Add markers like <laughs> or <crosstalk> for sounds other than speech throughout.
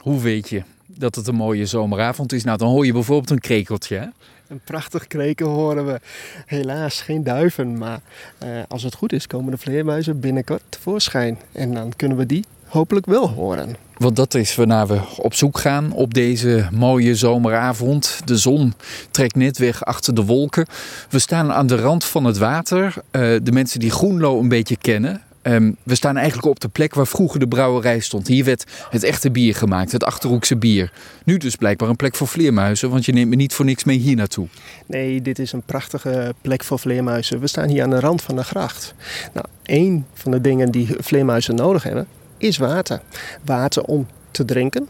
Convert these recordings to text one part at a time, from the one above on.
Hoe weet je dat het een mooie zomeravond is? Nou, dan hoor je bijvoorbeeld een krekeltje. Hè? Een prachtig kreken horen we. Helaas geen duiven, maar uh, als het goed is komen de vleermuizen binnenkort tevoorschijn. En dan kunnen we die hopelijk wel horen. Want dat is waarnaar we op zoek gaan op deze mooie zomeravond. De zon trekt net weg achter de wolken. We staan aan de rand van het water. Uh, de mensen die Groenlo een beetje kennen, Um, we staan eigenlijk op de plek waar vroeger de brouwerij stond. Hier werd het echte bier gemaakt, het Achterhoekse bier. Nu dus blijkbaar een plek voor vleermuizen, want je neemt me niet voor niks mee hier naartoe. Nee, dit is een prachtige plek voor vleermuizen. We staan hier aan de rand van de gracht. Nou, één van de dingen die vleermuizen nodig hebben, is water. Water om te drinken,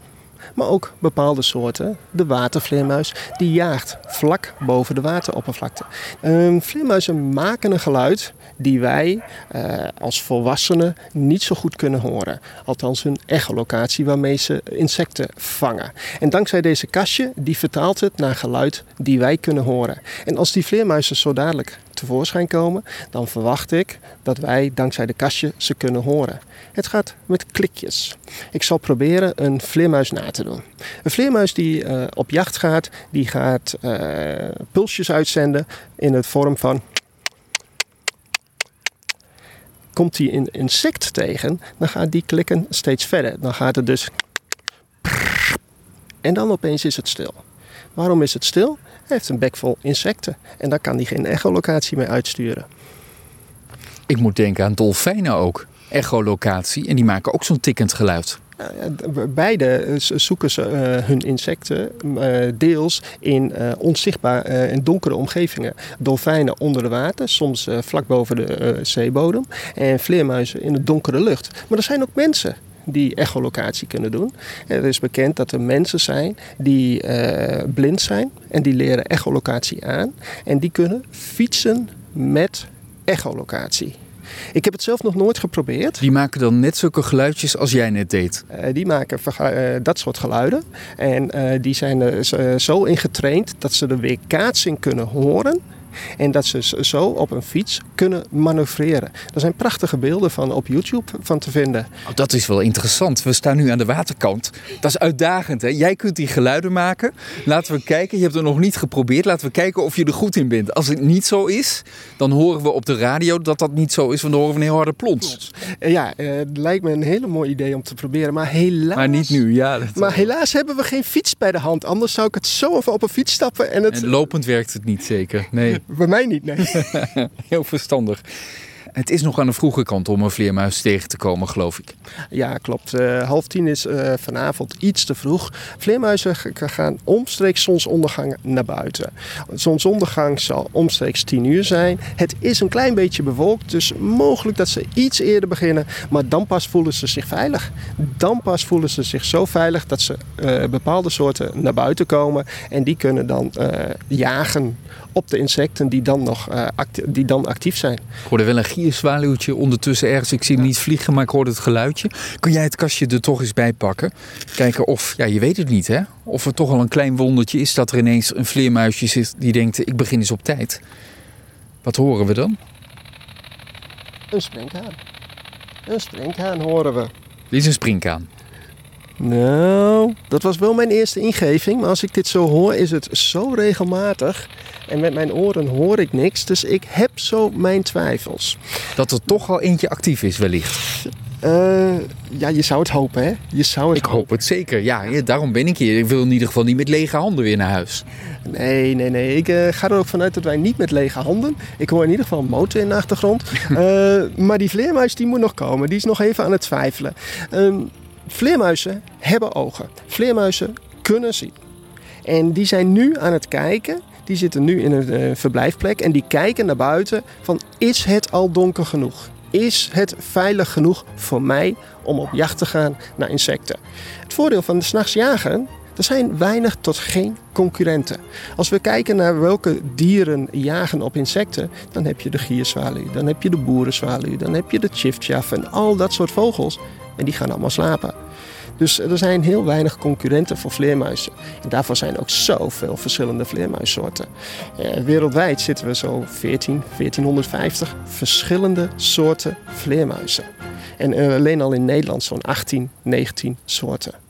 maar ook bepaalde soorten. De watervleermuis, die jaagt vlak boven de wateroppervlakte. Um, vleermuizen maken een geluid die wij uh, als volwassenen niet zo goed kunnen horen. Althans hun echolocatie waarmee ze insecten vangen. En dankzij deze kastje, die vertaalt het naar geluid die wij kunnen horen. En als die vleermuizen zo dadelijk tevoorschijn komen, dan verwacht ik dat wij dankzij de kastje ze kunnen horen. Het gaat met klikjes. Ik zal proberen een vleermuis na te doen. Een vleermuis die uh, op jacht gaat, die gaat uh, pulsjes uitzenden in het vorm van komt hij een insect tegen, dan gaat die klikken steeds verder. Dan gaat het dus. En dan opeens is het stil. Waarom is het stil? Hij heeft een bek vol insecten en daar kan hij geen echolocatie mee uitsturen. Ik moet denken aan dolfijnen ook. Echolocatie. En die maken ook zo'n tikkend geluid. Beide zoeken ze uh, hun insecten uh, deels in uh, onzichtbaar en donkere omgevingen. Dolfijnen onder de water, soms vlak boven de zeebodem. En vleermuizen in de donkere lucht. Maar er zijn ook mensen die echolocatie kunnen doen. Er is bekend dat er mensen zijn die blind zijn en die leren echolocatie aan. En die kunnen fietsen met echolocatie. Ik heb het zelf nog nooit geprobeerd. Die maken dan net zulke geluidjes als jij net deed? Uh, die maken uh, dat soort geluiden. En die zijn er zo in getraind dat ze de weerkaatsing kunnen horen en dat ze zo op een fiets kunnen manoeuvreren. Er zijn prachtige beelden van op YouTube van te vinden. Oh, dat is wel interessant. We staan nu aan de waterkant. Dat is uitdagend. Hè? Jij kunt die geluiden maken. Laten we kijken. Je hebt het nog niet geprobeerd. Laten we kijken of je er goed in bent. Als het niet zo is, dan horen we op de radio dat dat niet zo is. Want dan horen we een heel harde plons. Ja, eh, het lijkt me een hele mooi idee om te proberen. Maar helaas... Maar niet nu, ja. Maar helaas hebben we geen fiets bij de hand. Anders zou ik het zo even op een fiets stappen. En, het... en lopend werkt het niet zeker. Nee. <laughs> Bij mij niet, nee. <laughs> Heel verstandig. Het is nog aan de vroege kant om een vleermuis tegen te komen, geloof ik. Ja, klopt. Uh, half tien is uh, vanavond iets te vroeg. Vleermuizen gaan omstreeks zonsondergang naar buiten. Zonsondergang zal omstreeks 10 uur zijn. Het is een klein beetje bewolkt, dus mogelijk dat ze iets eerder beginnen. Maar dan pas voelen ze zich veilig. Dan pas voelen ze zich zo veilig dat ze uh, bepaalde soorten naar buiten komen. En die kunnen dan jagen op de insecten die dan nog actief, die dan actief zijn. Ik hoorde wel een gierzwaluwtje ondertussen ergens. Ik zie hem niet vliegen, maar ik hoorde het geluidje. Kun jij het kastje er toch eens bij pakken? Kijken of, ja, je weet het niet hè, of er toch al een klein wondertje is dat er ineens een vleermuisje zit die denkt: ik begin eens op tijd. Wat horen we dan? Een springhaan. Een springhaan horen we. Dit is een springhaan. Nou, dat was wel mijn eerste ingeving. Maar als ik dit zo hoor, is het zo regelmatig. En met mijn oren hoor ik niks. Dus ik heb zo mijn twijfels. Dat er toch al eentje actief is, wellicht. Uh, ja, je zou het hopen, hè? Je zou het ik hoop het zeker, ja. Daarom ben ik hier. Ik wil in ieder geval niet met lege handen weer naar huis. Nee, nee, nee. Ik uh, ga er ook vanuit dat wij niet met lege handen. Ik hoor in ieder geval een motor in de achtergrond. uh, <laughs> maar die vleermuis die moet nog komen. Die is nog even aan het twijfelen. Um, Vleermuizen hebben ogen. Vleermuizen kunnen zien. En die zijn nu aan het kijken. Die zitten nu in een uh, verblijfplek en die kijken naar buiten van is het al donker genoeg? Is het veilig genoeg voor mij om op jacht te gaan naar insecten? Het voordeel van de s'nachts jagen, er zijn weinig tot geen concurrenten. Als we kijken naar welke dieren jagen op insecten, dan heb je de gierzwaluw, dan heb je de boerenzwaluw, dan heb je de chiftchaff en al dat soort vogels. En die gaan allemaal slapen. Dus er zijn heel weinig concurrenten voor vleermuizen. En daarvoor zijn ook zoveel verschillende vleermuissoorten. Eh, wereldwijd zitten we zo 14, 1450 verschillende soorten vleermuizen. En uh, alleen al in Nederland zo'n 18, 19 soorten.